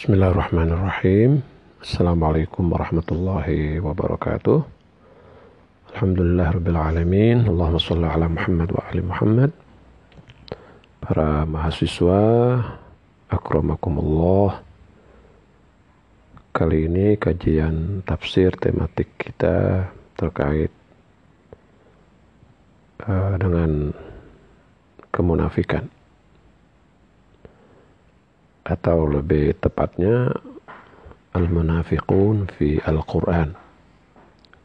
Bismillahirrahmanirrahim. Assalamualaikum warahmatullahi wabarakatuh. Alhamdulillah rabbil alamin. Allahumma shalli ala Muhammad wa ali Muhammad. Para mahasiswa, akramakumullah. Kali ini kajian tafsir tematik kita terkait uh, dengan kemunafikan atau lebih tepatnya al-munafiqun fi al-Quran.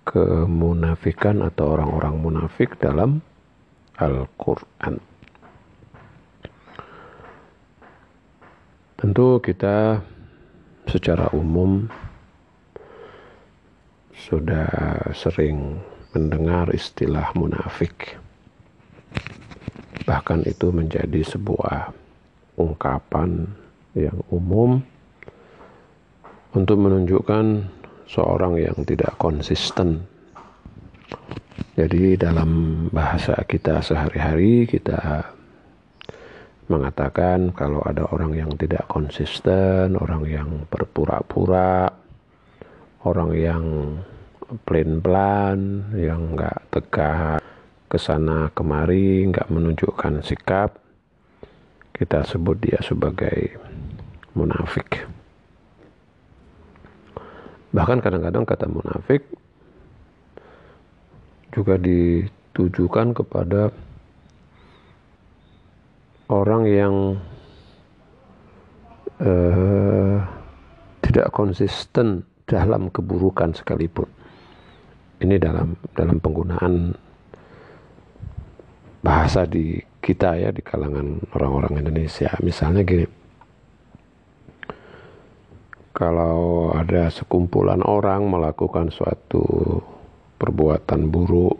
Kemunafikan atau orang-orang munafik dalam Al-Quran. Tentu kita secara umum sudah sering mendengar istilah munafik. Bahkan itu menjadi sebuah ungkapan yang umum untuk menunjukkan seorang yang tidak konsisten. Jadi dalam bahasa kita sehari-hari kita mengatakan kalau ada orang yang tidak konsisten, orang yang berpura-pura, orang yang plan-plan, yang nggak tegak ke sana kemari, nggak menunjukkan sikap, kita sebut dia sebagai munafik. Bahkan kadang-kadang kata munafik juga ditujukan kepada orang yang uh, tidak konsisten dalam keburukan sekalipun. Ini dalam dalam penggunaan bahasa di kita ya di kalangan orang-orang Indonesia. Misalnya gini, kalau ada sekumpulan orang melakukan suatu perbuatan buruk,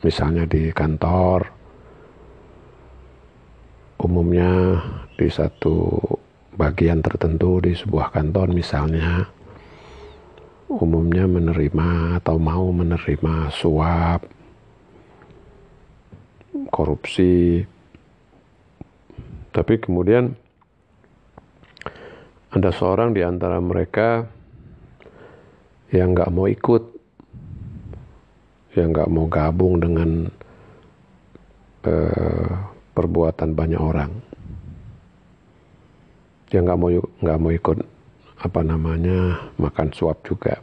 misalnya di kantor, umumnya di satu bagian tertentu di sebuah kantor misalnya, umumnya menerima atau mau menerima suap, korupsi, tapi kemudian ada seorang di antara mereka yang nggak mau ikut, yang nggak mau gabung dengan uh, perbuatan banyak orang, yang nggak mau nggak mau ikut apa namanya makan suap juga.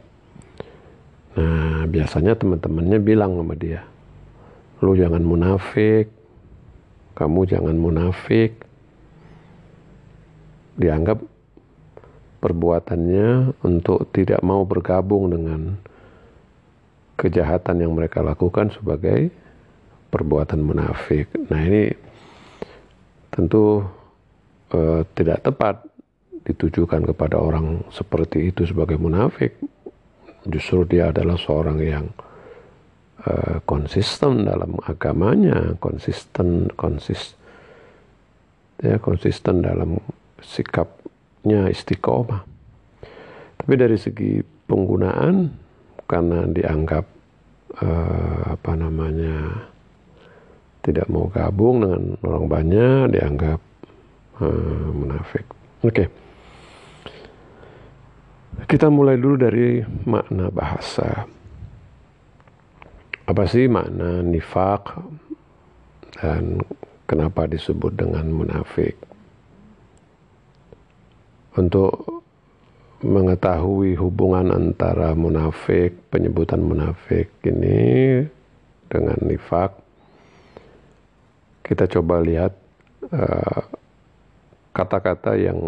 Nah biasanya teman-temannya bilang sama dia, lu jangan munafik, kamu jangan munafik. Dianggap perbuatannya untuk tidak mau bergabung dengan kejahatan yang mereka lakukan sebagai perbuatan munafik. Nah ini tentu uh, tidak tepat ditujukan kepada orang seperti itu sebagai munafik. Justru dia adalah seorang yang uh, konsisten dalam agamanya, konsisten, konsis, ya konsisten dalam sikap nya istiqomah. Tapi dari segi penggunaan karena dianggap uh, apa namanya tidak mau gabung dengan orang banyak dianggap uh, munafik. Oke. Okay. Kita mulai dulu dari makna bahasa. Apa sih makna nifak dan kenapa disebut dengan munafik? Untuk mengetahui hubungan antara munafik, penyebutan munafik ini dengan nifak, kita coba lihat eh, kata-kata uh, yang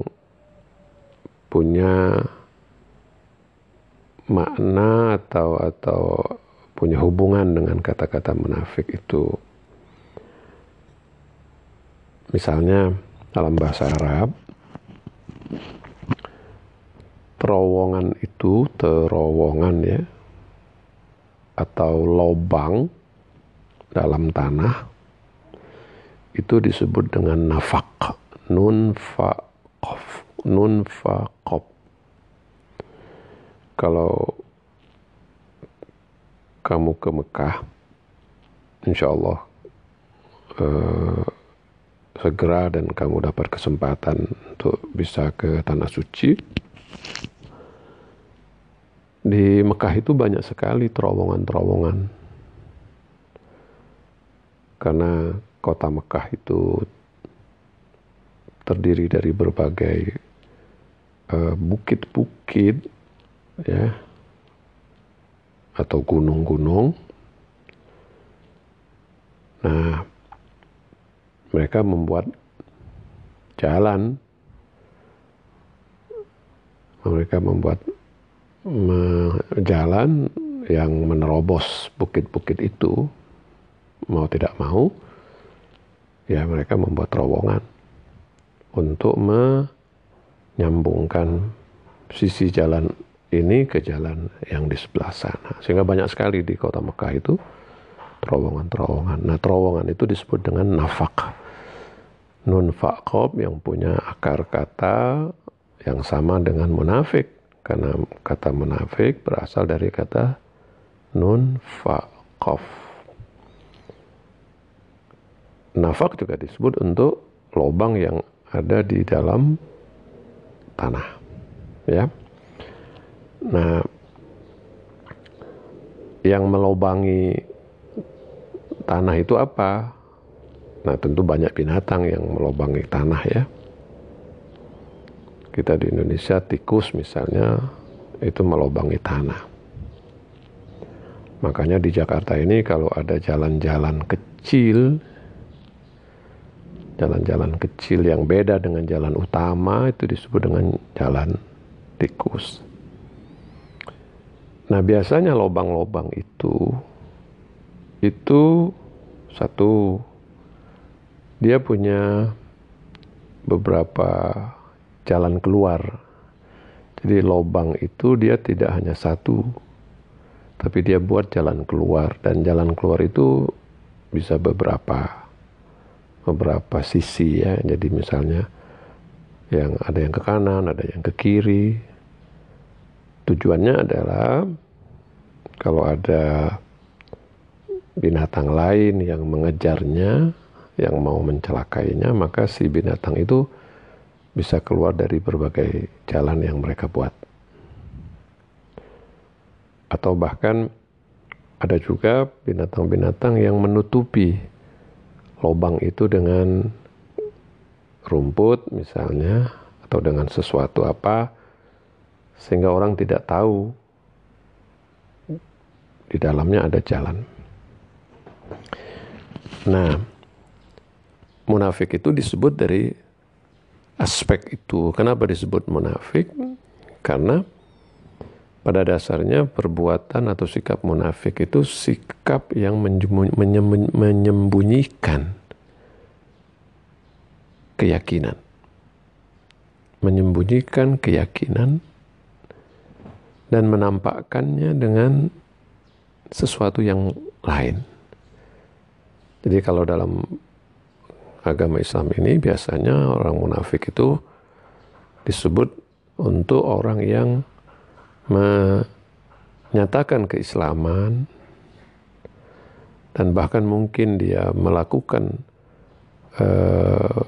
punya makna atau atau punya hubungan dengan kata-kata munafik itu. Misalnya dalam bahasa Arab terowongan itu terowongan ya atau lobang dalam tanah itu disebut dengan nafak nun fa kof nun fa kof kalau kamu ke Mekah insya Allah eh, segera dan kamu dapat kesempatan untuk bisa ke tanah suci. Di Mekah itu banyak sekali terowongan-terowongan. Karena kota Mekah itu terdiri dari berbagai eh, bukit-bukit uh, ya atau gunung-gunung. Nah, mereka membuat jalan mereka membuat jalan yang menerobos bukit-bukit itu mau tidak mau ya mereka membuat terowongan untuk menyambungkan sisi jalan ini ke jalan yang di sebelah sana. Sehingga banyak sekali di kota Mekah itu terowongan-terowongan. Nah terowongan itu disebut dengan nafak. Nun fa'qob yang punya akar kata yang sama dengan munafik. Karena kata munafik berasal dari kata nun fa'qof nafak juga disebut untuk lubang yang ada di dalam tanah ya. Nah yang melobangi tanah itu apa? Nah tentu banyak binatang yang melobangi tanah ya. Kita di Indonesia tikus misalnya itu melobangi tanah. Makanya di Jakarta ini kalau ada jalan-jalan kecil, jalan-jalan kecil yang beda dengan jalan utama itu disebut dengan jalan tikus. Nah biasanya lobang-lobang itu itu satu dia punya beberapa jalan keluar. Jadi lobang itu dia tidak hanya satu, tapi dia buat jalan keluar dan jalan keluar itu bisa beberapa beberapa sisi ya. Jadi misalnya yang ada yang ke kanan, ada yang ke kiri. Tujuannya adalah kalau ada binatang lain yang mengejarnya, yang mau mencelakainya, maka si binatang itu bisa keluar dari berbagai jalan yang mereka buat. Atau bahkan ada juga binatang-binatang yang menutupi lubang itu dengan rumput misalnya atau dengan sesuatu apa sehingga orang tidak tahu di dalamnya ada jalan. Nah, munafik itu disebut dari aspek itu. Kenapa disebut munafik? Karena pada dasarnya perbuatan atau sikap munafik itu sikap yang menyembunyikan keyakinan. Menyembunyikan keyakinan dan menampakkannya dengan sesuatu yang lain. Jadi kalau dalam agama Islam ini biasanya orang munafik itu disebut untuk orang yang menyatakan keislaman dan bahkan mungkin dia melakukan eh,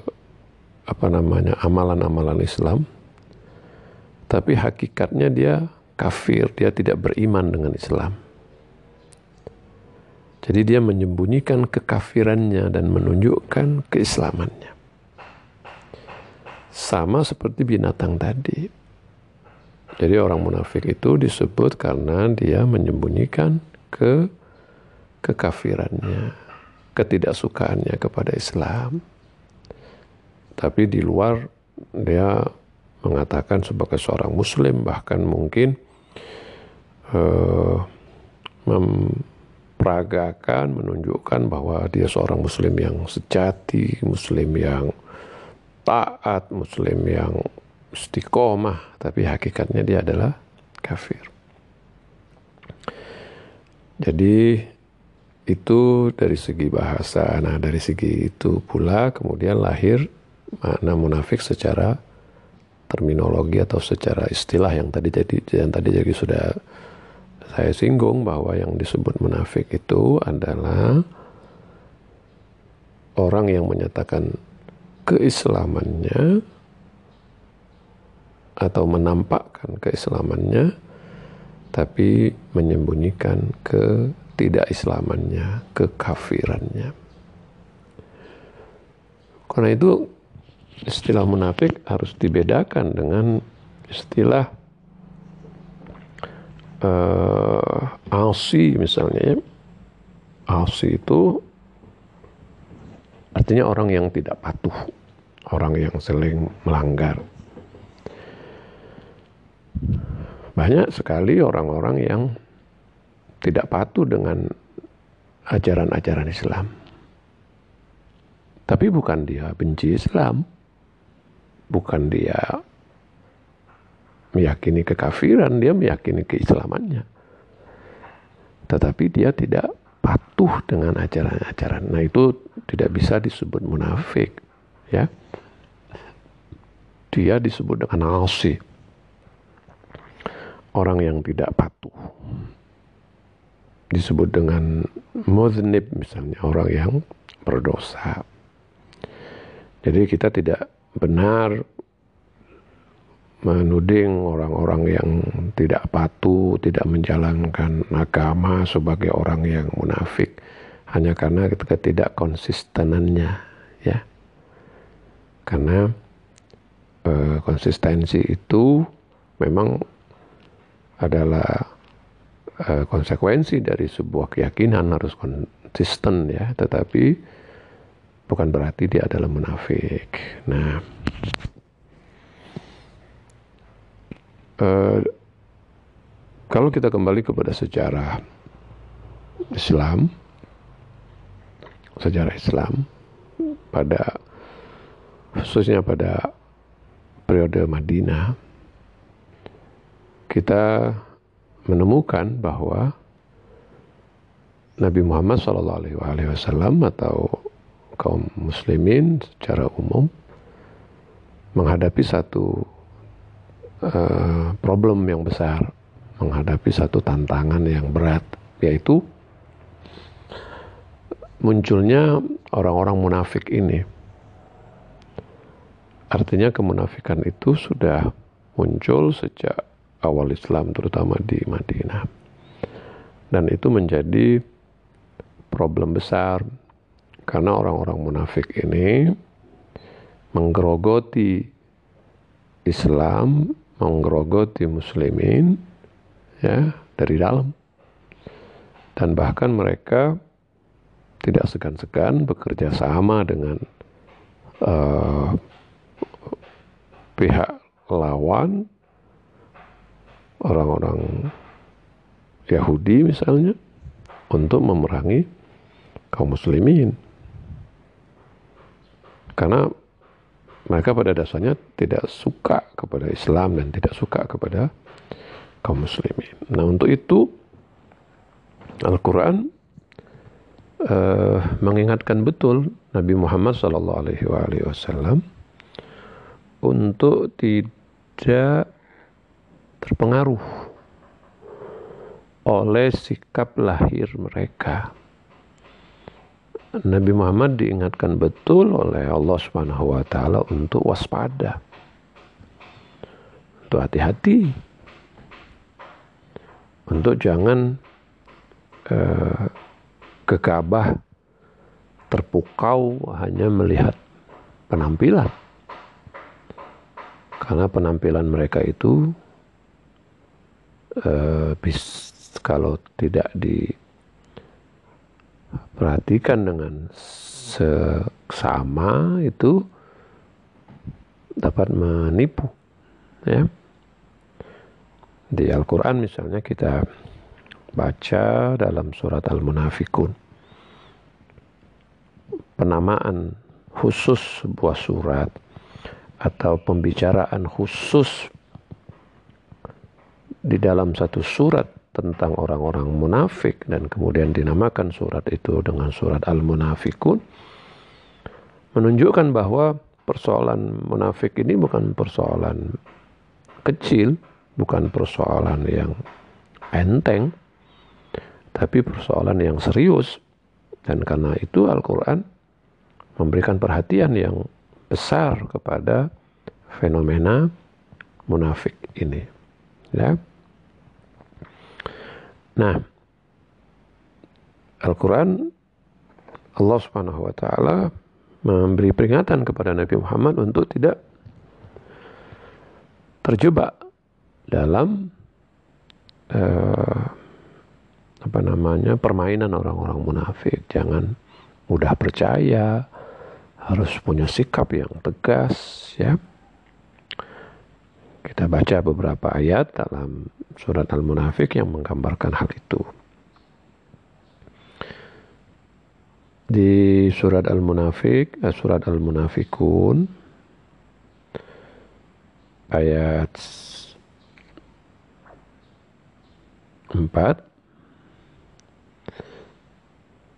apa namanya amalan-amalan Islam. Tapi hakikatnya dia kafir dia tidak beriman dengan Islam jadi dia menyembunyikan kekafirannya dan menunjukkan keislamannya. Sama seperti binatang tadi. Jadi orang munafik itu disebut karena dia menyembunyikan ke kekafirannya, ketidaksukaannya kepada Islam. Tapi di luar dia mengatakan sebagai seorang muslim bahkan mungkin uh, peragakan menunjukkan bahwa dia seorang muslim yang sejati, muslim yang taat, muslim yang istiqomah, tapi hakikatnya dia adalah kafir. Jadi itu dari segi bahasa. Nah, dari segi itu pula kemudian lahir makna munafik secara terminologi atau secara istilah yang tadi jadi yang tadi jadi sudah saya singgung bahwa yang disebut munafik itu adalah orang yang menyatakan keislamannya atau menampakkan keislamannya tapi menyembunyikan ketidakislamannya, kekafirannya. Karena itu istilah munafik harus dibedakan dengan istilah uh, asi misalnya ya. Asi itu artinya orang yang tidak patuh, orang yang sering melanggar. Banyak sekali orang-orang yang tidak patuh dengan ajaran-ajaran Islam. Tapi bukan dia benci Islam. Bukan dia meyakini kekafiran, dia meyakini keislamannya. Tetapi dia tidak patuh dengan ajaran-ajaran. Nah itu tidak bisa disebut munafik. ya. Dia disebut dengan alsi. Orang yang tidak patuh. Disebut dengan muznib misalnya, orang yang berdosa. Jadi kita tidak benar menuding orang-orang yang tidak patuh, tidak menjalankan agama sebagai orang yang munafik hanya karena ketidak konsistenannya ya. Karena e, konsistensi itu memang adalah e, konsekuensi dari sebuah keyakinan harus konsisten ya, tetapi bukan berarti dia adalah munafik. Nah, Uh, kalau kita kembali kepada sejarah Islam, sejarah Islam pada khususnya pada periode Madinah, kita menemukan bahwa Nabi Muhammad SAW atau kaum muslimin secara umum menghadapi satu uh, problem yang besar menghadapi satu tantangan yang berat yaitu munculnya orang-orang munafik ini. Artinya kemunafikan itu sudah muncul sejak awal Islam terutama di Madinah. Dan itu menjadi problem besar karena orang-orang munafik ini menggerogoti Islam menggerogoti muslimin ya dari dalam. Dan bahkan mereka tidak segan-segan bekerja sama dengan uh, pihak lawan orang-orang Yahudi misalnya untuk memerangi kaum muslimin. Karena mereka pada dasarnya tidak suka kepada Islam dan tidak suka kepada kaum muslimin. Nah untuk itu Al-Quran uh, mengingatkan betul Nabi Muhammad SAW untuk tidak terpengaruh oleh sikap lahir mereka Nabi Muhammad diingatkan betul oleh Allah Subhanahu wa taala untuk waspada. Untuk hati-hati. Untuk jangan uh, gegabah terpukau hanya melihat penampilan. Karena penampilan mereka itu uh, bis, kalau tidak di perhatikan dengan seksama itu dapat menipu ya. Di Al-Quran misalnya kita baca dalam surat Al-Munafikun. Penamaan khusus sebuah surat atau pembicaraan khusus di dalam satu surat tentang orang-orang munafik dan kemudian dinamakan surat itu dengan surat Al-Munafikun menunjukkan bahwa persoalan munafik ini bukan persoalan kecil, bukan persoalan yang enteng, tapi persoalan yang serius. Dan karena itu Al-Quran memberikan perhatian yang besar kepada fenomena munafik ini. Ya. Nah, Al-Quran Allah Subhanahu wa taala memberi peringatan kepada Nabi Muhammad untuk tidak terjebak dalam uh, apa namanya permainan orang-orang munafik. Jangan mudah percaya, harus punya sikap yang tegas ya. Kita baca beberapa ayat dalam surat Al-Munafik yang menggambarkan hal itu. Di surat Al-Munafik, eh, surat Al-Munafikun ayat 4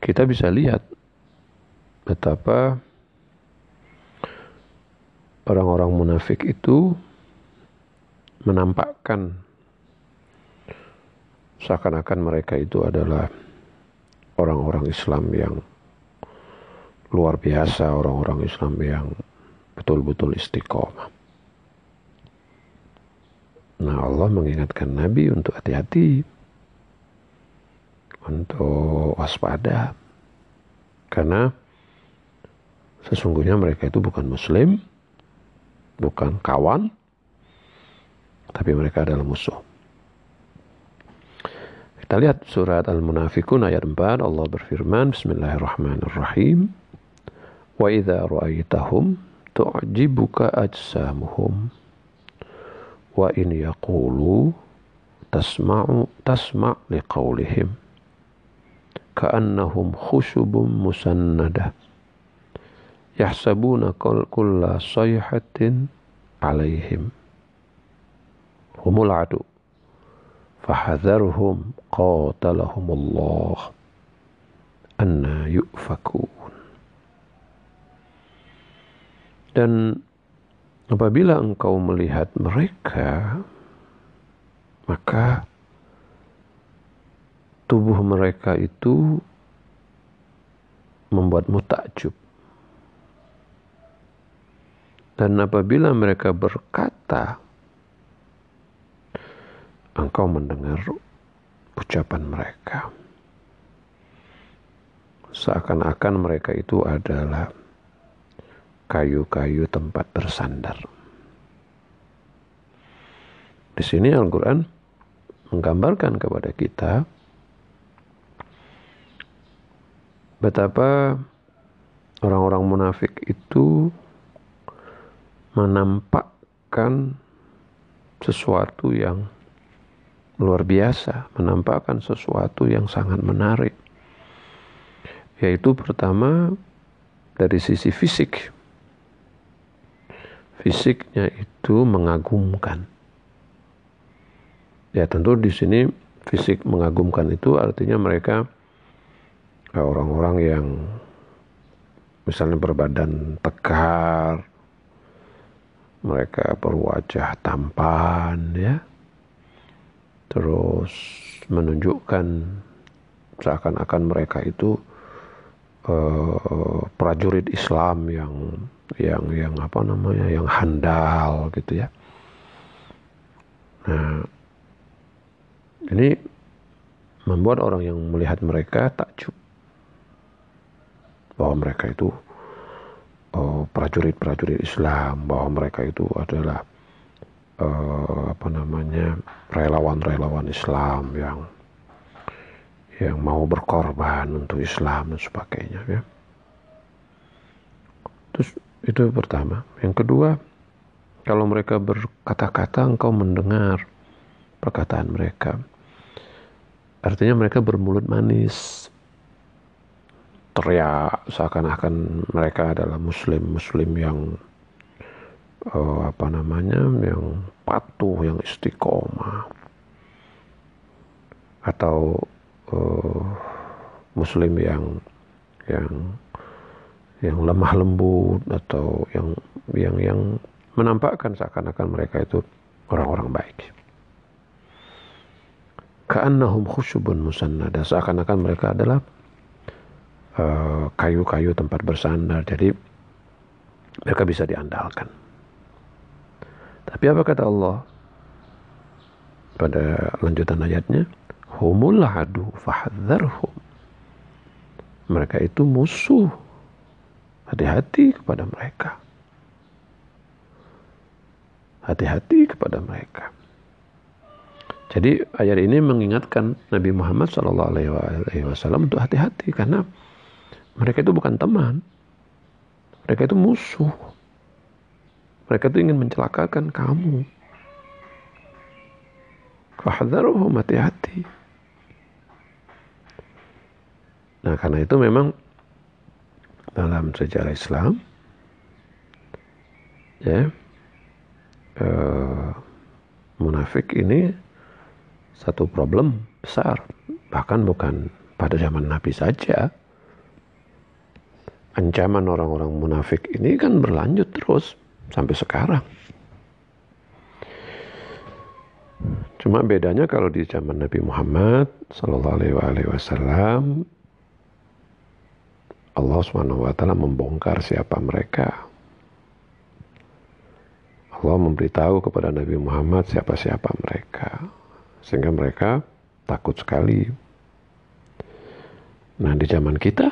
kita bisa lihat betapa orang-orang munafik itu menampakkan seakan-akan mereka itu adalah orang-orang Islam yang luar biasa, orang-orang Islam yang betul-betul istiqomah. Nah Allah mengingatkan Nabi untuk hati-hati untuk waspada karena sesungguhnya mereka itu bukan muslim bukan kawan tapi mereka adalah musuh kita lihat surat Al-Munafikun ayat 4 Allah berfirman Bismillahirrahmanirrahim. Wa idza ra'aitahum tu'jibuka ajsamuhum. Wa in yaqulu tasma'u tasma' liqaulihim ka'annahum khushubun Musannada. yahsabuna kulla sayhatin alaihim. Humul adu fahadharhum qatalahumullah anna yu'fakun dan apabila engkau melihat mereka maka tubuh mereka itu membuatmu takjub. Dan apabila mereka berkata engkau mendengar ucapan mereka. Seakan-akan mereka itu adalah kayu-kayu tempat bersandar. Di sini Al-Quran menggambarkan kepada kita betapa orang-orang munafik itu menampakkan sesuatu yang luar biasa, menampakkan sesuatu yang sangat menarik. Yaitu pertama dari sisi fisik. Fisiknya itu mengagumkan. Ya tentu di sini fisik mengagumkan itu artinya mereka orang-orang yang misalnya berbadan tegar, mereka berwajah tampan ya, terus menunjukkan seakan-akan mereka itu uh, prajurit Islam yang yang yang apa namanya yang handal gitu ya. Nah, ini membuat orang yang melihat mereka takjub bahwa mereka itu uh, prajurit-prajurit Islam, bahwa mereka itu adalah uh, apa namanya relawan-relawan Islam yang yang mau berkorban untuk Islam dan sebagainya ya. Terus itu pertama. Yang kedua, kalau mereka berkata-kata engkau mendengar perkataan mereka. Artinya mereka bermulut manis teriak seakan-akan mereka adalah muslim-muslim yang uh, apa namanya yang patuh, yang istiqomah atau uh, muslim yang yang yang lemah lembut atau yang yang yang menampakkan seakan-akan mereka itu orang-orang baik. Ka'annahum khusyubun musannada seakan-akan mereka adalah Eh, kayu-kayu uh, tempat bersandar. Jadi mereka bisa diandalkan. Tapi apa kata Allah pada lanjutan ayatnya? Humul adu fahadzarhum. Mereka itu musuh. Hati-hati kepada mereka. Hati-hati kepada mereka. Jadi ayat ini mengingatkan Nabi Muhammad Wasallam untuk hati-hati karena mereka itu bukan teman, mereka itu musuh. Mereka itu ingin mencelakakan kamu. Fahadharuhum hati-hati. Nah karena itu memang dalam sejarah Islam ya eh, munafik ini satu problem besar bahkan bukan pada zaman Nabi saja ancaman orang-orang munafik ini kan berlanjut terus sampai sekarang cuma bedanya kalau di zaman Nabi Muhammad Sallallahu Alaihi Wasallam Allah Subhanahu Wa Taala membongkar siapa mereka Allah memberitahu kepada Nabi Muhammad siapa-siapa mereka sehingga mereka takut sekali. Nah, di zaman kita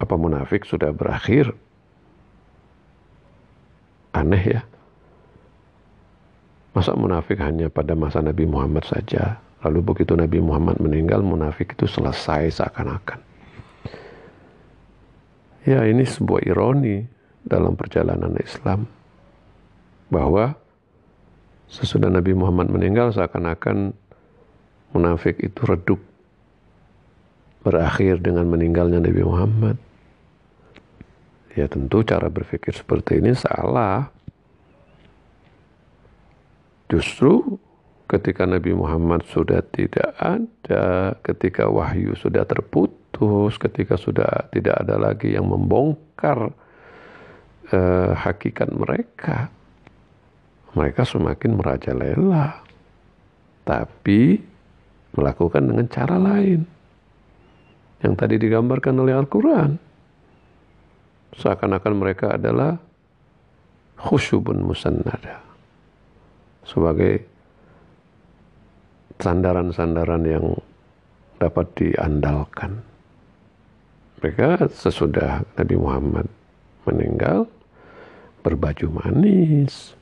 apa munafik sudah berakhir? Aneh ya. Masa munafik hanya pada masa Nabi Muhammad saja? Lalu begitu Nabi Muhammad meninggal, munafik itu selesai seakan-akan. Ya, ini sebuah ironi dalam perjalanan Islam bahwa sesudah Nabi Muhammad meninggal seakan-akan munafik itu redup berakhir dengan meninggalnya Nabi Muhammad. Ya tentu cara berpikir seperti ini salah. Justru ketika Nabi Muhammad sudah tidak ada, ketika wahyu sudah terputus, ketika sudah tidak ada lagi yang membongkar uh, hakikat mereka, mereka semakin merajalela. Tapi melakukan dengan cara lain. Yang tadi digambarkan oleh Al-Quran. Seakan-akan mereka adalah khusyubun musannada. Sebagai sandaran-sandaran yang dapat diandalkan. Mereka sesudah Nabi Muhammad meninggal berbaju manis,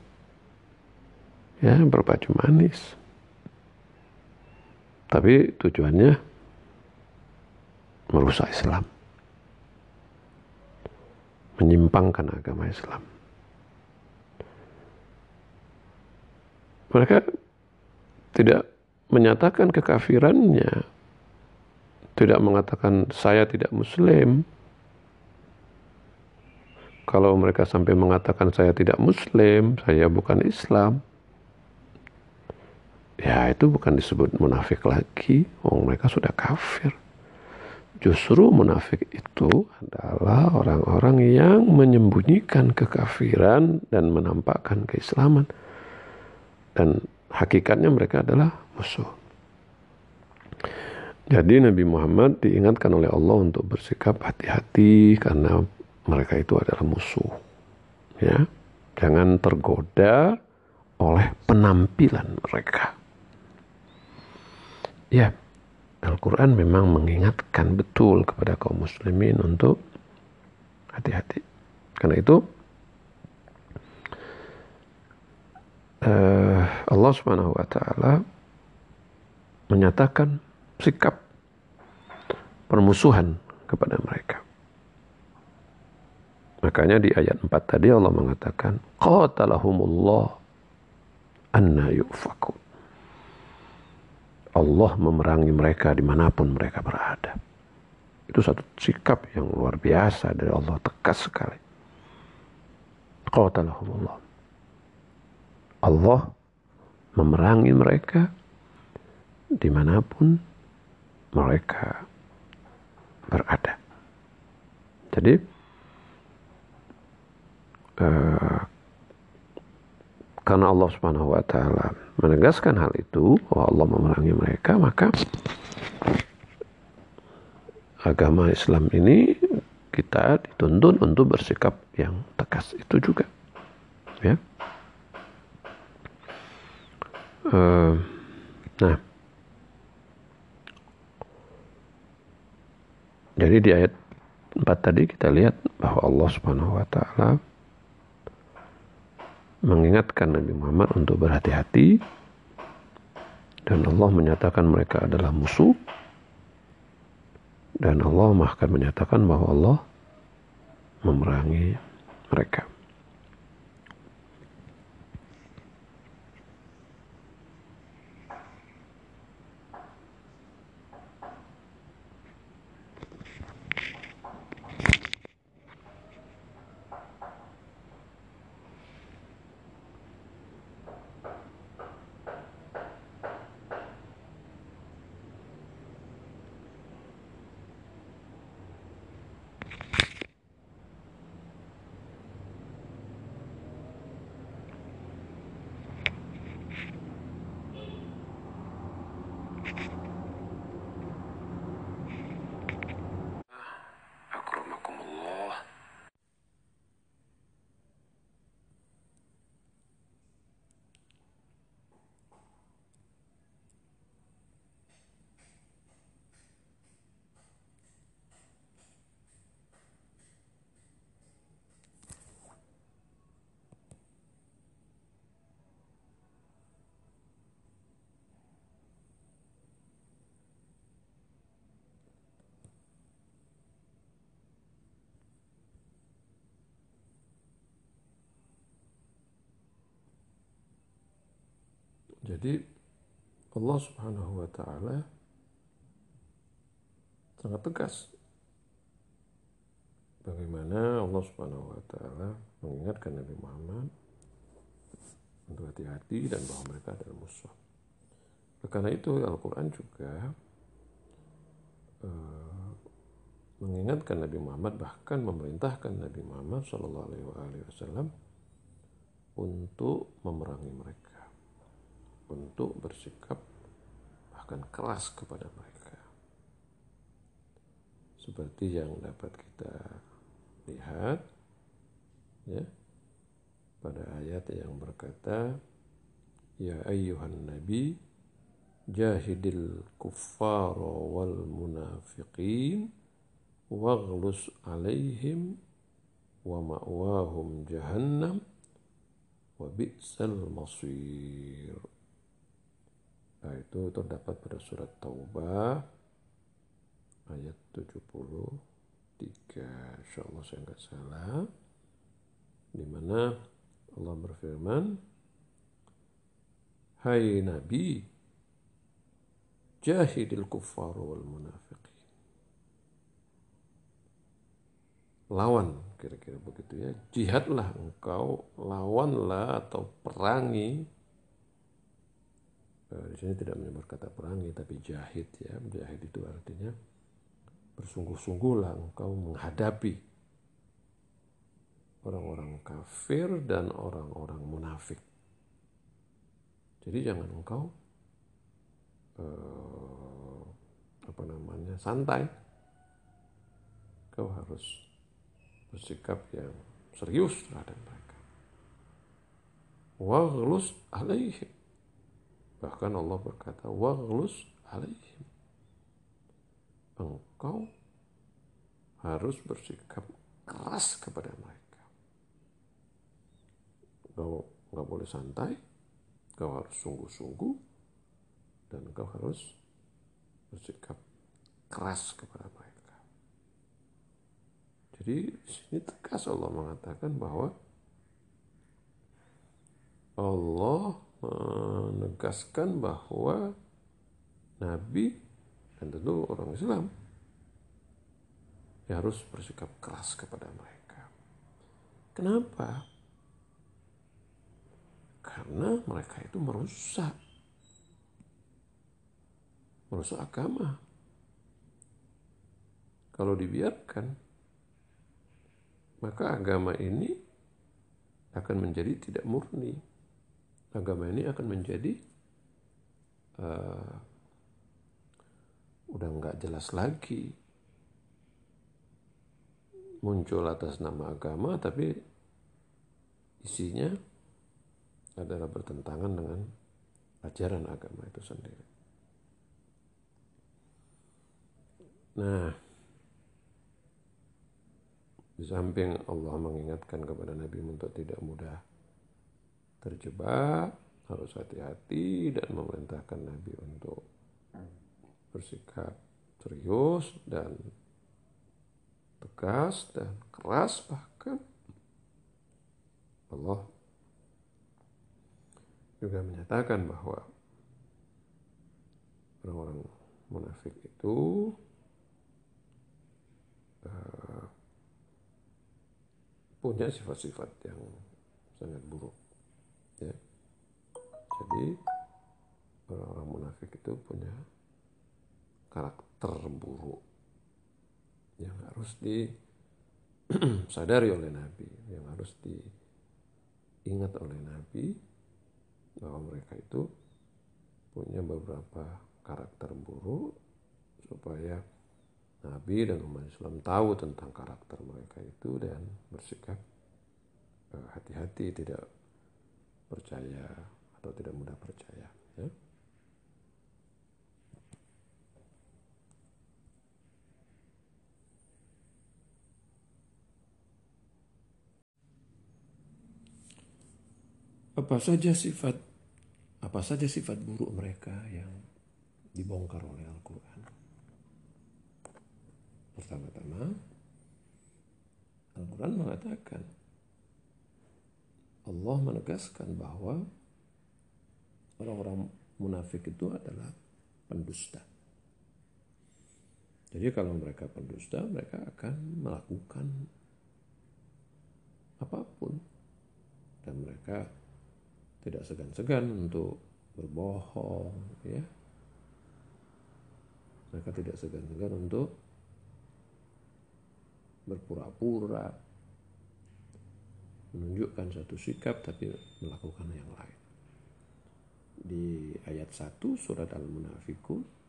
ya berbaju manis. Tapi tujuannya merusak Islam. Menyimpangkan agama Islam. Mereka tidak menyatakan kekafirannya. Tidak mengatakan saya tidak muslim. Kalau mereka sampai mengatakan saya tidak muslim, saya bukan Islam ya itu bukan disebut munafik lagi. Oh, mereka sudah kafir. Justru munafik itu adalah orang-orang yang menyembunyikan kekafiran dan menampakkan keislaman. Dan hakikatnya mereka adalah musuh. Jadi Nabi Muhammad diingatkan oleh Allah untuk bersikap hati-hati karena mereka itu adalah musuh. Ya, jangan tergoda oleh penampilan mereka. Ya, Al-Quran memang mengingatkan betul kepada kaum muslimin untuk hati-hati. Karena itu uh, Allah Subhanahu wa taala menyatakan sikap permusuhan kepada mereka. Makanya di ayat 4 tadi Allah mengatakan qatalahumullah anna yufakun. Allah memerangi mereka di mana pun mereka berada. Itu satu sikap yang luar biasa dari Allah tegas sekali. Qatalahumullah. Allah memerangi mereka di mana pun mereka berada. Jadi uh, karena Allah Subhanahu wa taala menegaskan hal itu bahwa Allah memerangi mereka maka agama Islam ini kita dituntun untuk bersikap yang tegas itu juga ya. Uh, nah. Jadi di ayat 4 tadi kita lihat bahwa Allah Subhanahu wa taala mengingatkan Nabi Muhammad untuk berhati-hati dan Allah menyatakan mereka adalah musuh dan Allah akan menyatakan bahwa Allah memerangi mereka. Jadi Allah Subhanahu wa taala sangat tegas bagaimana Allah Subhanahu wa taala mengingatkan Nabi Muhammad untuk hati-hati dan bahwa mereka adalah musuh. Karena itu Al-Quran juga uh, mengingatkan Nabi Muhammad bahkan memerintahkan Nabi Muhammad Shallallahu Alaihi Wasallam untuk memerangi mereka untuk bersikap bahkan keras kepada mereka. Seperti yang dapat kita lihat ya pada ayat yang berkata ya ayyuhan nabi jahidil kuffar wal munafiqin waghlus alaihim wa ma'wahum jahannam wa bi'sal masir Nah, itu terdapat pada surat Taubah ayat 73. Insya Allah saya nggak salah. Di mana Allah berfirman, Hai Nabi, jahidil kuffar wal munafiqin. Lawan, kira-kira begitu ya. Jihadlah engkau, lawanlah atau perangi di sini tidak menyebut kata perangi tapi jahid ya. Jahid itu artinya bersungguh-sungguhlah engkau menghadapi orang-orang kafir dan orang-orang munafik. Jadi jangan engkau eh, apa namanya santai. Kau harus bersikap yang serius terhadap mereka. Waghlus alaihim Bahkan Allah berkata, "Waghlus alaihim." Engkau harus bersikap keras kepada mereka. Kau nggak boleh santai, kau harus sungguh-sungguh, dan kau harus bersikap keras kepada mereka. Jadi di sini tegas Allah mengatakan bahwa Allah menegaskan bahwa Nabi dan tentu orang Islam ya harus bersikap keras kepada mereka. Kenapa? Karena mereka itu merusak merusak agama. Kalau dibiarkan, maka agama ini akan menjadi tidak murni agama ini akan menjadi uh, udah nggak jelas lagi muncul atas nama agama tapi isinya adalah bertentangan dengan ajaran agama itu sendiri. Nah, di samping Allah mengingatkan kepada Nabi untuk tidak mudah terjebak, harus hati-hati dan memerintahkan Nabi untuk bersikap serius dan tegas dan keras bahkan. Allah juga menyatakan bahwa orang-orang munafik itu uh, punya sifat-sifat yang sangat buruk jadi orang-orang munafik itu punya karakter buruk yang harus disadari oleh Nabi yang harus diingat oleh Nabi bahwa mereka itu punya beberapa karakter buruk supaya Nabi dan umat Islam tahu tentang karakter mereka itu dan bersikap eh, hati-hati tidak percaya atau tidak mudah percaya ya. Apa saja sifat apa saja sifat buruk mereka yang dibongkar oleh Al-Quran? Pertama-tama, Al-Quran mengatakan Allah menegaskan bahwa orang-orang munafik itu adalah pendusta. Jadi kalau mereka pendusta, mereka akan melakukan apa pun. Dan mereka tidak segan-segan untuk berbohong ya. Mereka tidak segan-segan untuk berpura-pura menunjukkan satu sikap tapi melakukan yang lain di ayat 1 surat Al-Munafikun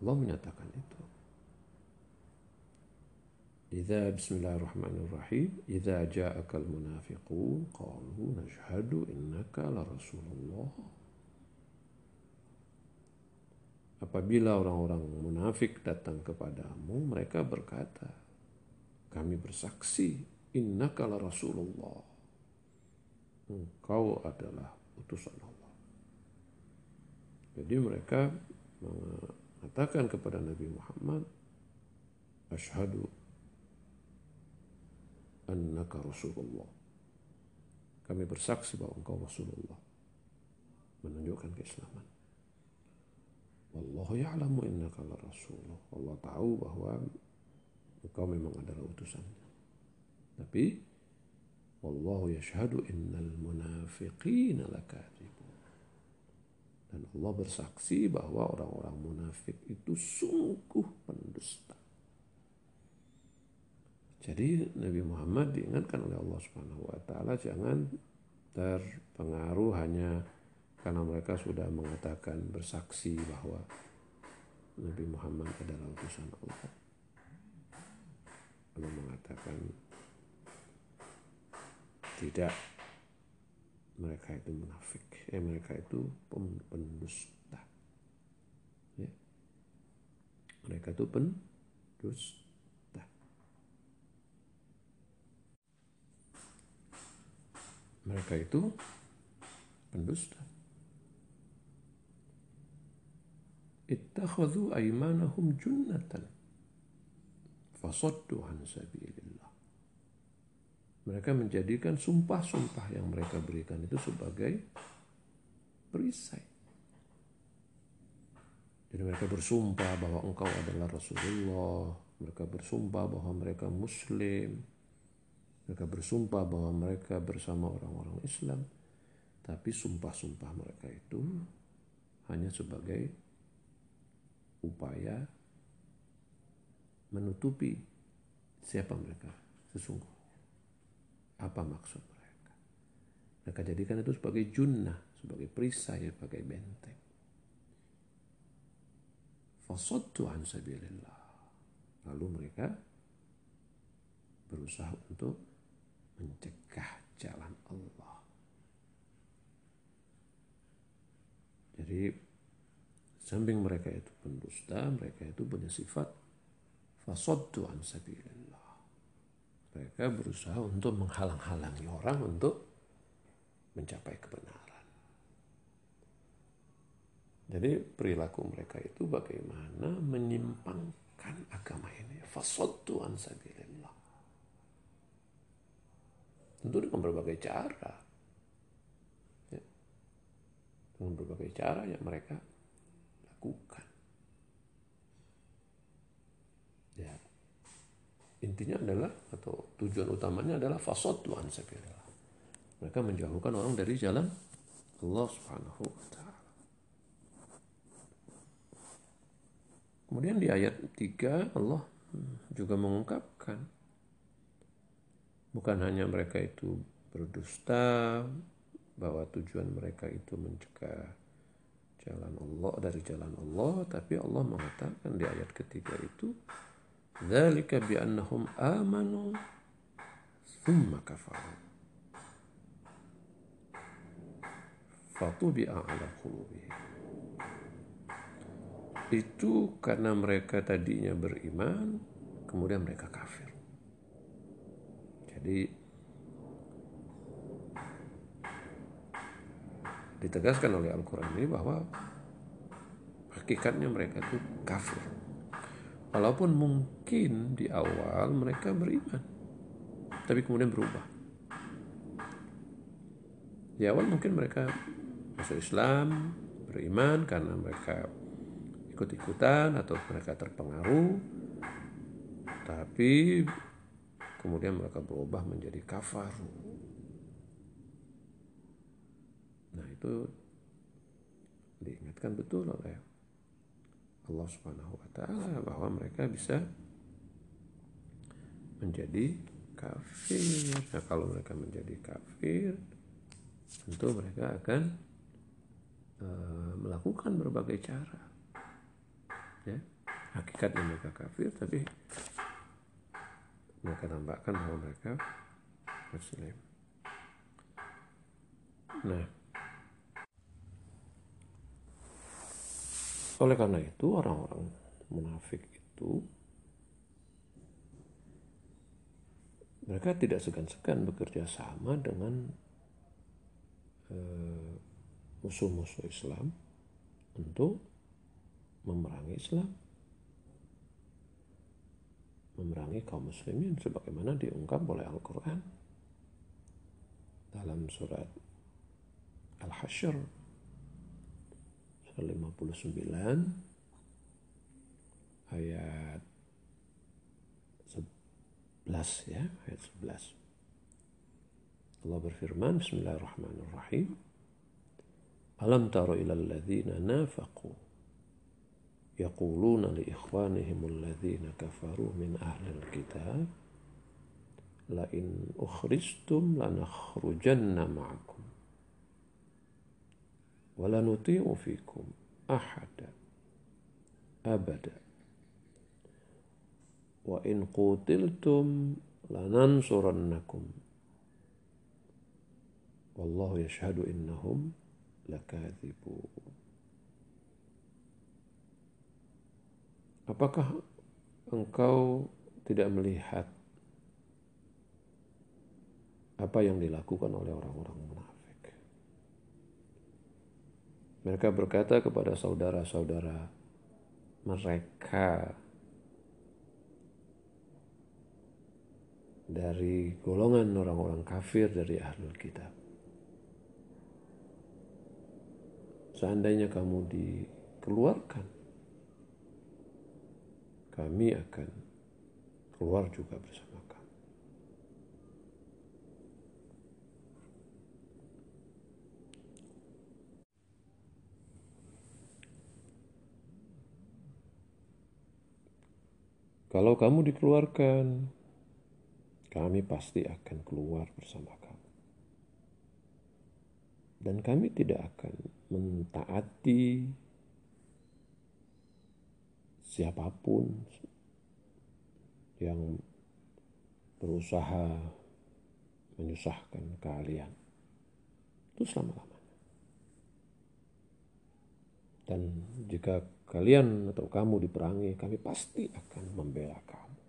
Allah menyatakan itu. Idza bismillahirrahmanirrahim idza ja'akal munafiqun qalu nashhadu innaka la rasulullah Apabila orang-orang munafik datang kepadamu mereka berkata kami bersaksi innaka la rasulullah Engkau adalah utusan Allah. Jadi mereka mengatakan kepada Nabi Muhammad, Ashadu annaka Rasulullah. Kami bersaksi bahwa engkau Rasulullah. Menunjukkan keislaman. Wallahu ya'lamu innaka la Rasulullah. Allah tahu bahwa engkau memang adalah utusannya. Tapi Wallahu yashhadu innal munafiqina lakadzibun. Dan Allah bersaksi bahwa orang-orang munafik itu sungguh pendusta. Jadi Nabi Muhammad diingatkan oleh Allah Subhanahu wa taala jangan terpengaruh hanya karena mereka sudah mengatakan bersaksi bahwa Nabi Muhammad adalah utusan Allah. Allah mengatakan tidak mereka itu munafik, eh mereka itu pendusta. Ya. Mereka itu pendusta. mereka itu pendusta. Ittakhadhu aymanahum junnatan fasaddu an sabilillah. Mereka menjadikan sumpah-sumpah yang mereka berikan itu sebagai perisai. Jadi mereka bersumpah bahwa engkau adalah Rasulullah. Mereka bersumpah bahwa mereka Muslim. Mereka bersumpah bahwa mereka bersama orang-orang Islam, tapi sumpah-sumpah mereka itu hanya sebagai upaya menutupi siapa mereka sesungguhnya. Apa maksud mereka? Mereka jadikan itu sebagai junnah, sebagai perisai, sebagai benteng. Fasodtu an Lalu mereka berusaha untuk mencegah jalan Allah. Jadi samping mereka itu pendusta, mereka itu punya sifat fasoddu an sabilillah. Mereka berusaha untuk menghalang-halangi orang untuk mencapai kebenaran. Jadi perilaku mereka itu bagaimana menyimpangkan agama ini. Fasoddu an sabilillah. Tentu dengan berbagai cara. Ya. Dengan berbagai cara yang mereka lakukan. Ya. Intinya adalah atau tujuan utamanya adalah fasoddu an sabilillah. Mereka menjauhkan orang dari jalan Allah Subhanahu wa taala. Kemudian di ayat 3 Allah juga mengungkapkan bukan hanya mereka itu berdusta bahwa tujuan mereka itu mencegah jalan Allah dari jalan Allah tapi Allah mengatakan di ayat ketiga itu bi annahum amanu thumma kafaru fatubi'a ala qulubihim itu karena mereka tadinya beriman, kemudian mereka kafir. Jadi ditegaskan oleh Al-Quran ini bahwa hakikatnya mereka itu kafir. Walaupun mungkin di awal mereka beriman, tapi kemudian berubah. Di awal mungkin mereka masuk Islam, beriman karena mereka ikut-ikutan atau mereka terpengaruh tapi kemudian mereka berubah menjadi kafaru nah itu diingatkan betul oleh Allah Subhanahu wa taala bahwa mereka bisa menjadi kafir. Nah, kalau mereka menjadi kafir, tentu mereka akan uh, melakukan berbagai cara ya hakikatnya mereka kafir tapi mereka nampakkan bahwa mereka muslim nah oleh karena itu orang-orang munafik itu mereka tidak segan-segan bekerja sama dengan eh, musuh-musuh Islam untuk memerangi Islam. Memerangi kaum muslimin sebagaimana diungkap oleh Al-Quran dalam surat Al-Hashr ke-59 ayat 11 ya, ayat 11. Allah berfirman, Bismillahirrahmanirrahim. Alam taru ilal ladzina nafaqu yaquluna li ikhwanihim alladzina kafaru min ahlil la'in la in ukhrijtum lanakhrujanna ma'akum wala nuti'u fikum ahada abada wa in qutiltum lanansurannakum wallahu yashhadu innahum lakadhibu Apakah engkau tidak melihat apa yang dilakukan oleh orang-orang munafik? Mereka berkata kepada saudara-saudara mereka dari golongan orang-orang kafir dari ahlul kitab. Seandainya kamu dikeluarkan kami akan keluar juga bersama kamu. Kalau kamu dikeluarkan, kami pasti akan keluar bersama kamu. Dan kami tidak akan mentaati siapa pun yang berusaha menyusahkan kalian. Itu selama-lamanya. Dan jika kalian atau kamu diperangi, kami pasti akan membela kamu.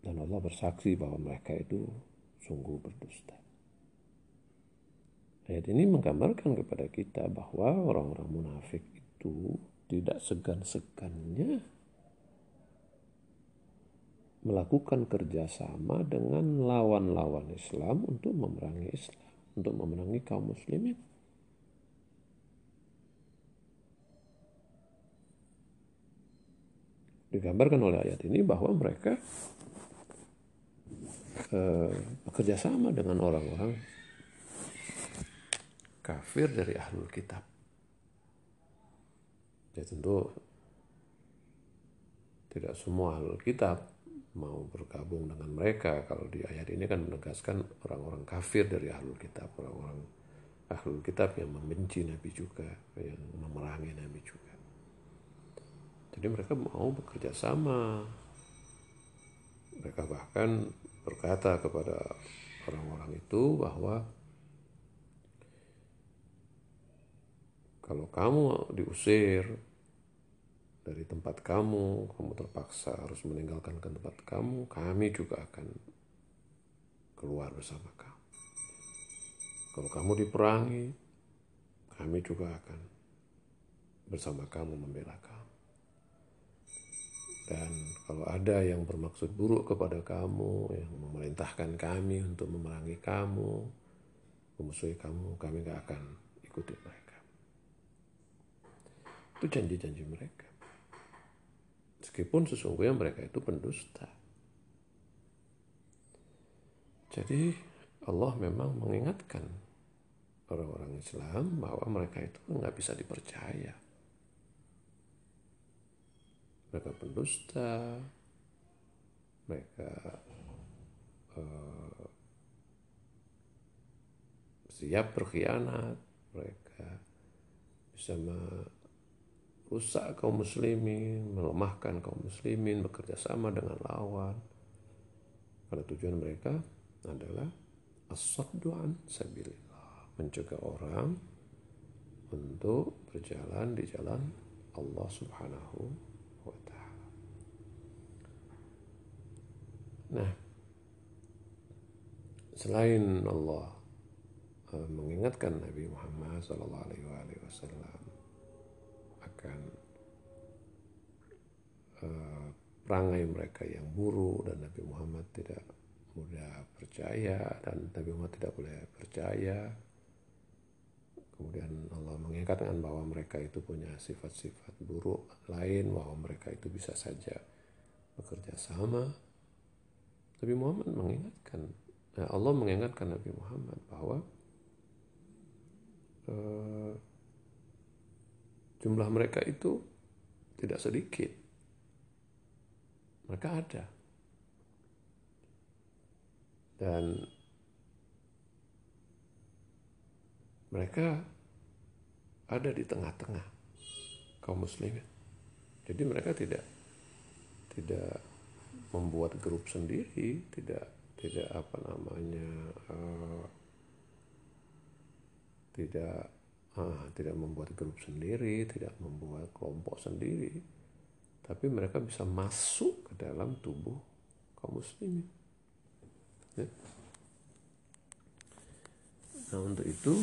Dan Allah bersaksi bahwa mereka itu sungguh berdusta. Ayat ini menggambarkan kepada kita bahwa orang-orang munafik itu tidak segan-segannya melakukan kerjasama dengan lawan-lawan Islam untuk memerangi Islam, untuk memerangi kaum muslimin. Digambarkan oleh ayat ini bahwa mereka eh, bekerja sama dengan orang-orang kafir dari ahlul kitab. Ya tentu tidak semua ahlul kitab mau bergabung dengan mereka kalau di ayat ini kan menegaskan orang-orang kafir dari ahlul kitab orang-orang ahlul kitab yang membenci Nabi juga yang memerangi Nabi juga jadi mereka mau bekerja sama mereka bahkan berkata kepada orang-orang itu bahwa kalau kamu diusir dari tempat kamu, kamu terpaksa harus meninggalkan ke tempat kamu, kami juga akan keluar bersama kamu. Kalau kamu diperangi, kami juga akan bersama kamu membela kamu. Dan kalau ada yang bermaksud buruk kepada kamu, yang memerintahkan kami untuk memerangi kamu, memusuhi kamu, kami gak akan ikuti mereka. Itu janji-janji mereka. Meskipun sesungguhnya mereka itu pendusta. Jadi Allah memang mengingatkan orang-orang Islam bahwa mereka itu nggak bisa dipercaya. Mereka pendusta, mereka uh, siap berkhianat, mereka bisa rusak kaum muslimin, melemahkan kaum muslimin, bekerja sama dengan lawan. Pada tujuan mereka adalah as-saddu an sabilillah, mencegah orang untuk berjalan di jalan Allah Subhanahu wa taala. Nah, selain Allah eh, mengingatkan Nabi Muhammad sallallahu alaihi wasallam akan uh, perangai mereka yang buruk dan Nabi Muhammad tidak mudah percaya dan Nabi Muhammad tidak boleh percaya. Kemudian Allah mengingatkan bahwa mereka itu punya sifat-sifat buruk lain, bahwa mereka itu bisa saja bekerja sama. Nabi Muhammad mengingatkan, nah Allah mengingatkan Nabi Muhammad bahwa uh, jumlah mereka itu tidak sedikit. Mereka ada. Dan mereka ada di tengah-tengah kaum muslimin. Jadi mereka tidak tidak membuat grup sendiri, tidak tidak apa namanya uh, tidak ah, tidak membuat grup sendiri, tidak membuat kelompok sendiri, tapi mereka bisa masuk ke dalam tubuh kaum muslimin. Ya. Nah untuk itu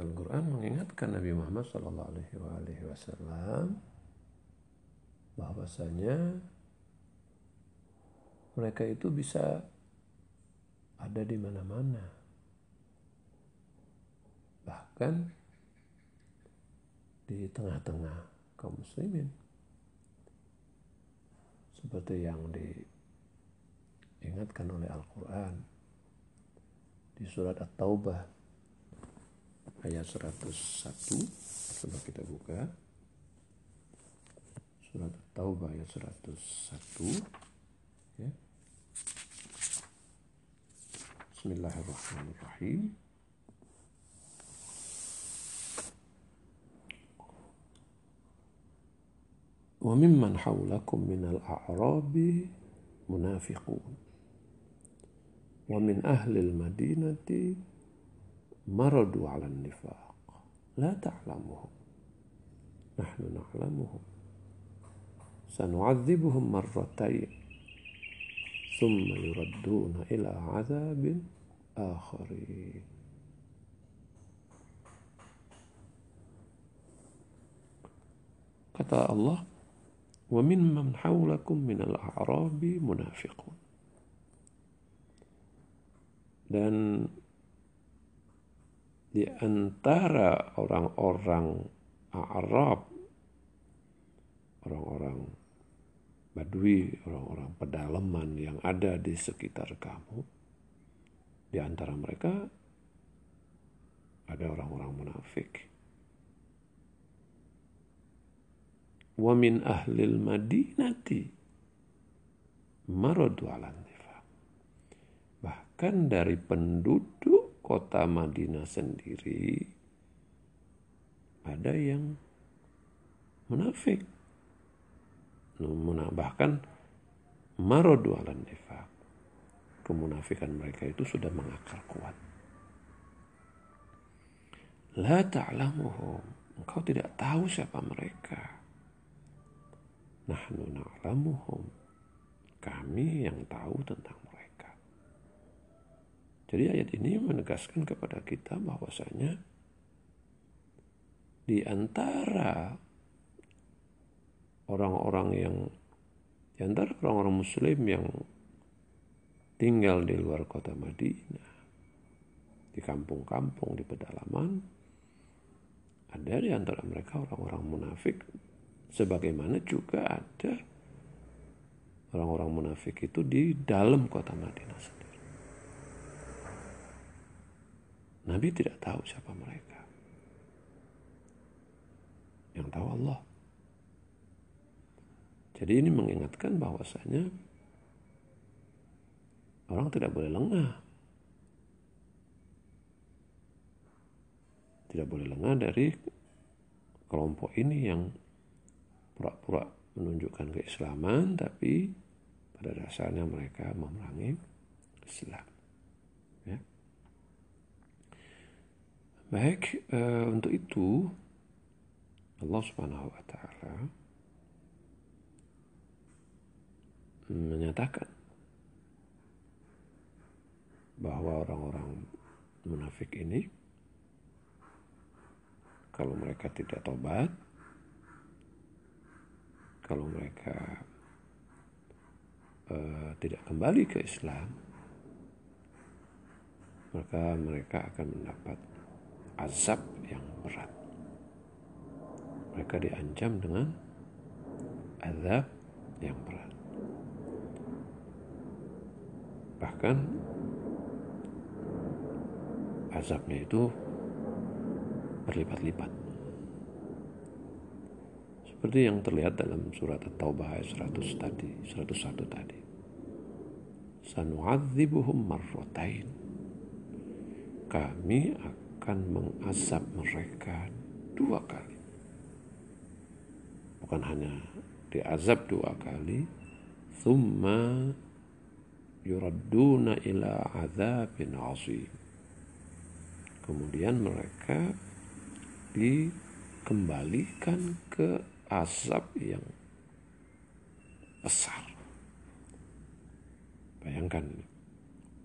Al-Quran mengingatkan Nabi Muhammad Wasallam bahwasanya mereka itu bisa ada di mana-mana. Bahkan di tengah-tengah kaum muslimin. Seperti yang diingatkan oleh Al-Quran di surat At-Taubah ayat 101 coba kita buka. Surat At-Taubah ayat 101 ya Bismillahirrahmanirrahim wa mimman haulakum minal a'rabi munafiqun wa min ahli al-madinati maradu 'ala nifaq la ta'lamuhum nahnu na'lamuhum sanu'adzibuhum marratain thumma yuradduna ila 'adzabin akharin. Kata Allah wa mimman haulakum minal a'rabi munafiqun. Dan di antara orang-orang Arab orang-orang Badui, orang-orang pedalaman yang ada di sekitar kamu, di antara mereka ada orang-orang munafik. wa min ahlil madinati maradu. Bahkan dari penduduk kota Madinah sendiri ada yang munafik. Bahkan maradu ala nifaq. Kemunafikan mereka itu sudah mengakar kuat. La ta'lamuhum. Engkau tidak tahu siapa mereka Nahnu na'lamuhum. Kami yang tahu tentang mereka. Jadi ayat ini menegaskan kepada kita bahwasanya di antara orang-orang yang di antara orang-orang muslim yang tinggal di luar kota Madinah di kampung-kampung di pedalaman ada di antara mereka orang-orang munafik Sebagaimana juga ada orang-orang munafik itu di dalam kota Madinah sendiri. Nabi tidak tahu siapa mereka. Yang tahu Allah. Jadi ini mengingatkan bahwasanya orang tidak boleh lengah. Tidak boleh lengah dari kelompok ini yang pura-pura menunjukkan keislaman tapi pada dasarnya mereka memerangi Islam. Ya. Baik, e, untuk itu Allah Subhanahu wa taala menyatakan bahwa orang-orang munafik ini kalau mereka tidak tobat kalau mereka uh, tidak kembali ke Islam, maka mereka akan mendapat azab yang berat. Mereka diancam dengan azab yang berat. Bahkan azabnya itu berlipat-lipat. Seperti yang terlihat dalam surat At-Taubah ayat 100 tadi, 101 tadi. Sanu'adzibuhum marrotain. Kami akan mengazab mereka dua kali. Bukan hanya diazab dua kali, thumma yuradduna ila azabin azim. Kemudian mereka dikembalikan ke azab yang besar. Bayangkan,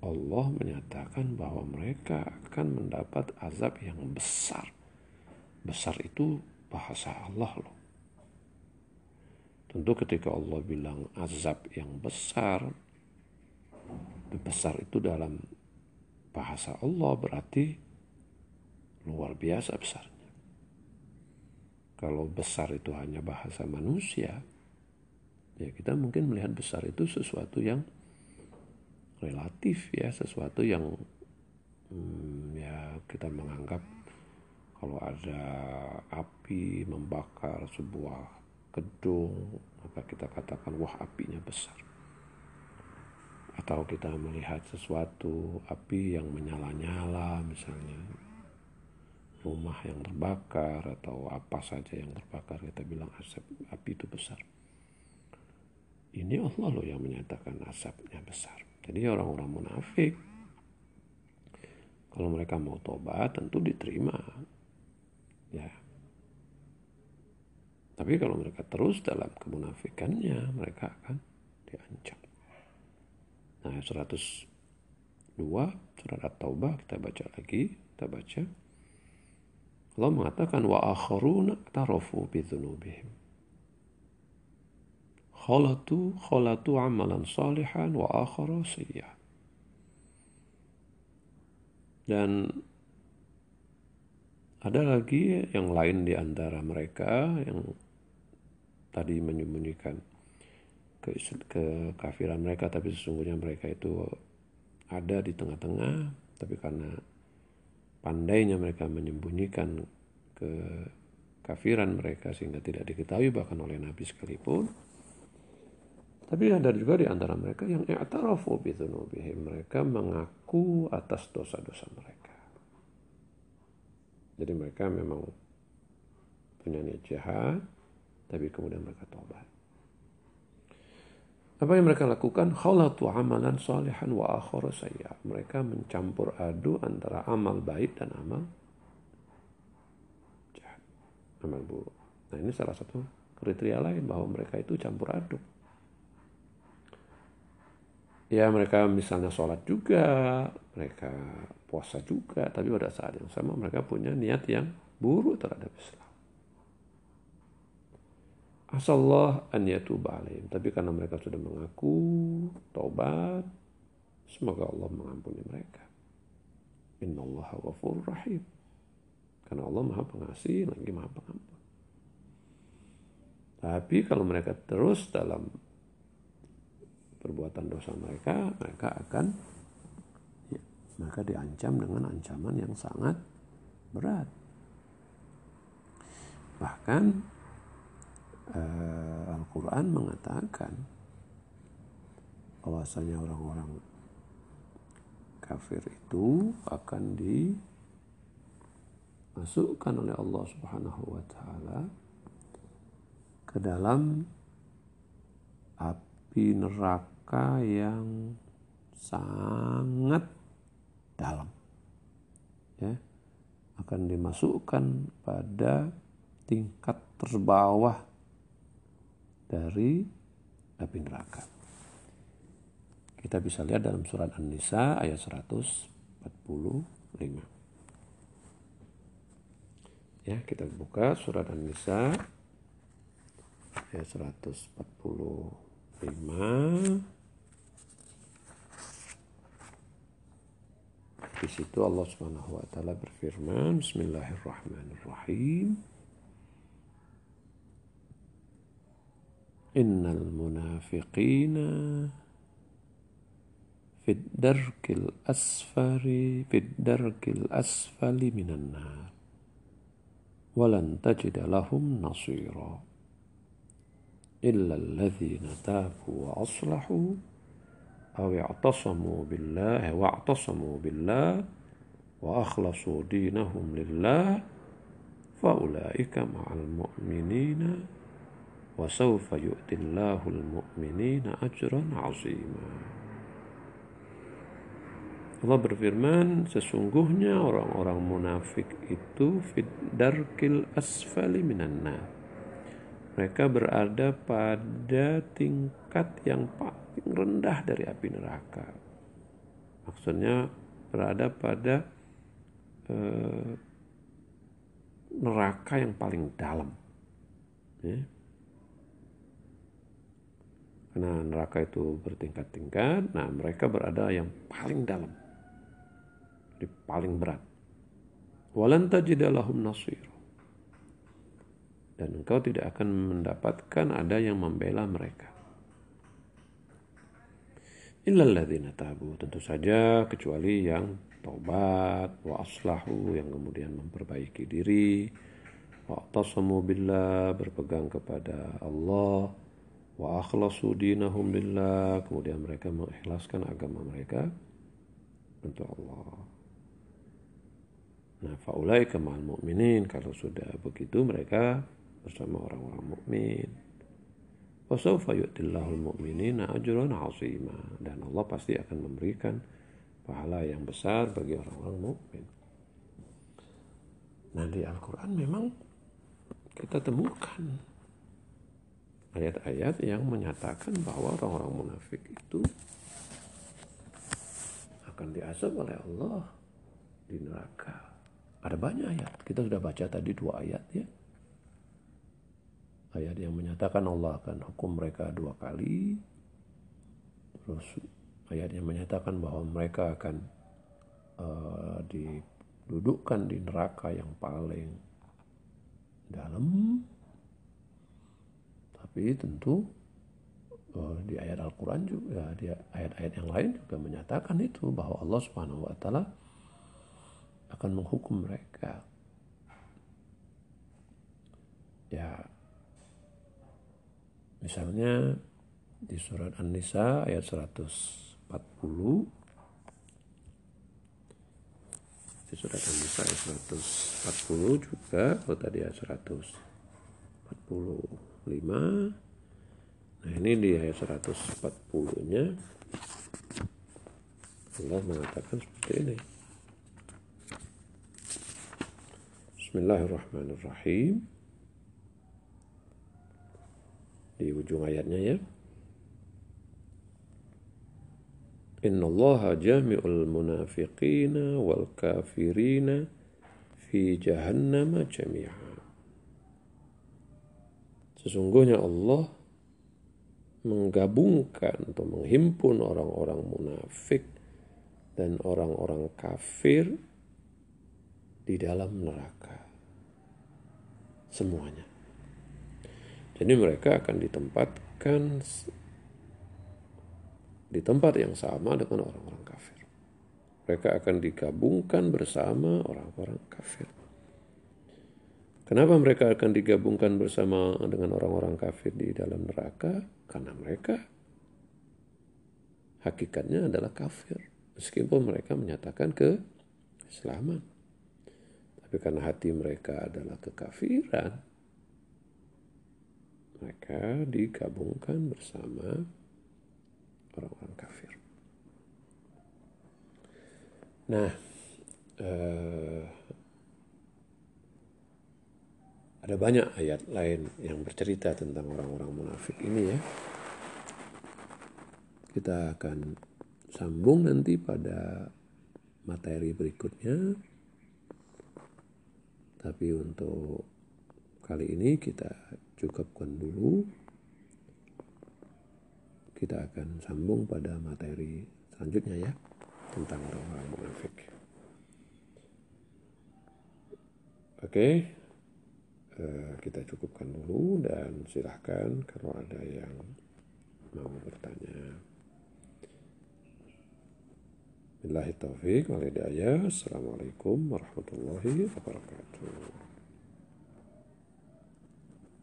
Allah menyatakan bahwa mereka akan mendapat azab yang besar. Besar itu bahasa Allah loh. Tentu ketika Allah bilang azab yang besar, besar itu dalam bahasa Allah berarti luar biasa besar. Kalau besar itu hanya bahasa manusia, ya kita mungkin melihat besar itu sesuatu yang relatif ya, sesuatu yang hmm, ya kita menganggap kalau ada api membakar sebuah gedung, maka kita katakan wah apinya besar. Atau kita melihat sesuatu api yang menyala-nyala misalnya. rumah yang terbakar atau apa saja yang terbakar kita bilang asap api itu besar. Ini Allah loh yang menyatakan asapnya besar. Jadi orang-orang munafik kalau mereka mau tobat tentu diterima. Ya. Tapi kalau mereka terus dalam kemunafikannya mereka akan diancam nah 102 surat At-Taubah kita baca lagi kita baca Allah mengatakan wa akharuna tarafu bidzunubihim. Khalatu khalatu amalan salihan wa akhara sayyi'ah. Dan ada lagi yang lain di antara mereka yang tadi menyembunyikan ke kekafiran mereka tapi sesungguhnya mereka itu ada di tengah-tengah tapi karena pandainya mereka menyembunyikan kekafiran mereka sehingga tidak diketahui bahkan oleh Nabi sekalipun. Tapi ada juga di antara mereka yang i'tarafu. Mereka mengaku atas dosa-dosa mereka. Jadi mereka memang punya niat jahat, tapi kemudian mereka tobat. Apa yang mereka lakukan? Khalatu amalan salihan wa akhara sayya. Mereka mencampur adu antara amal baik dan amal jahat. Amal buruk. Nah ini salah satu kriteria lain bahwa mereka itu campur aduk. Ya mereka misalnya sholat juga, mereka puasa juga, tapi pada saat yang sama mereka punya niat yang buruk terhadap Islam. Asallah an yatuba alaihim. Tapi karena mereka sudah mengaku taubat, semoga Allah mengampuni mereka. Inna Allah ghafur rahim. Karena Allah maha pengasih lagi maha pengampun. Tapi kalau mereka terus dalam perbuatan dosa mereka, mereka akan ya, mereka diancam dengan ancaman yang sangat berat. Bahkan uh, Al-Quran mengatakan bahwasanya orang-orang kafir itu akan dimasukkan oleh Allah Subhanahu wa taala ke dalam api neraka yang sangat dalam. Ya akan dimasukkan pada tingkat terbawah dari api neraka. Kita bisa lihat dalam surat An-Nisa ayat 145. Ya, kita buka surat An-Nisa ayat 145. Di situ Allah Subhanahu wa taala berfirman, Bismillahirrahmanirrahim. إن المنافقين في الدرك الأسفل في الدرك الأسفل من النار. ولن تجد لهم نصيرا إلا الذين تابوا وأصلحوا أو اعتصموا بالله واعتصموا بالله وأخلصوا دينهم لله فأولئك مع المؤمنين. wa sawfa yu'tillahu al-mu'minina ajran Allah berfirman sesungguhnya orang-orang munafik itu fidarkil asfali minanna mereka berada pada tingkat yang paling rendah dari api neraka. Maksudnya berada pada eh, neraka yang paling dalam. Ya. Karena neraka itu bertingkat-tingkat, nah mereka berada yang paling dalam. Di paling berat. Walan tajidalahum nasir. Dan engkau tidak akan mendapatkan ada yang membela mereka. Illalladzina tabu. Tentu saja kecuali yang taubat, wa aslahu, yang kemudian memperbaiki diri, wa billah, berpegang kepada Allah, wa akhlasu dinahum lillah kemudian mereka mengikhlaskan agama mereka untuk Allah Nah, faulai kemal mukminin kalau sudah begitu mereka bersama orang-orang mukmin. Wasaufa yu'tillahul mu'minina ajran 'azima dan Allah pasti akan memberikan pahala yang besar bagi orang-orang mukmin. Nah, di Al-Qur'an memang kita temukan ayat-ayat yang menyatakan bahwa orang-orang munafik itu akan diazab oleh Allah di neraka. Ada banyak ayat. Kita sudah baca tadi dua ayat ya. Ayat yang menyatakan Allah akan hukum mereka dua kali. Terus ayat yang menyatakan bahwa mereka akan uh, didudukkan di neraka yang paling dalam. Tapi tentu uh, di ayat Al-Quran juga, di ayat-ayat yang lain juga menyatakan itu bahwa Allah Subhanahu Wa Taala akan menghukum mereka. Ya, misalnya di surat An-Nisa ayat 140 di surat An-Nisa ayat 140 juga oh tadi ayat 145 nah ini di ayat 140 nya Allah mengatakan seperti ini Bismillahirrahmanirrahim. Di ujung ayatnya ya. Inna Allah jami'ul munafiqina wal kafirina fi jahannam jami'a. Sesungguhnya Allah menggabungkan atau menghimpun orang-orang munafik dan orang-orang kafir di dalam neraka semuanya. Jadi mereka akan ditempatkan di tempat yang sama dengan orang-orang kafir. Mereka akan digabungkan bersama orang-orang kafir. Kenapa mereka akan digabungkan bersama dengan orang-orang kafir di dalam neraka? Karena mereka hakikatnya adalah kafir. Meskipun mereka menyatakan keislaman. Tapi karena hati mereka adalah kekafiran, mereka digabungkan bersama orang-orang kafir. Nah, eh, ada banyak ayat lain yang bercerita tentang orang-orang munafik ini ya. Kita akan sambung nanti pada materi berikutnya tapi untuk kali ini kita cukupkan dulu. Kita akan sambung pada materi selanjutnya ya tentang orang-orang munafik. Oke, uh, kita cukupkan dulu dan silahkan kalau ada yang mau bertanya. Billahi taufiq wal hidayah. Assalamualaikum warahmatullahi wabarakatuh.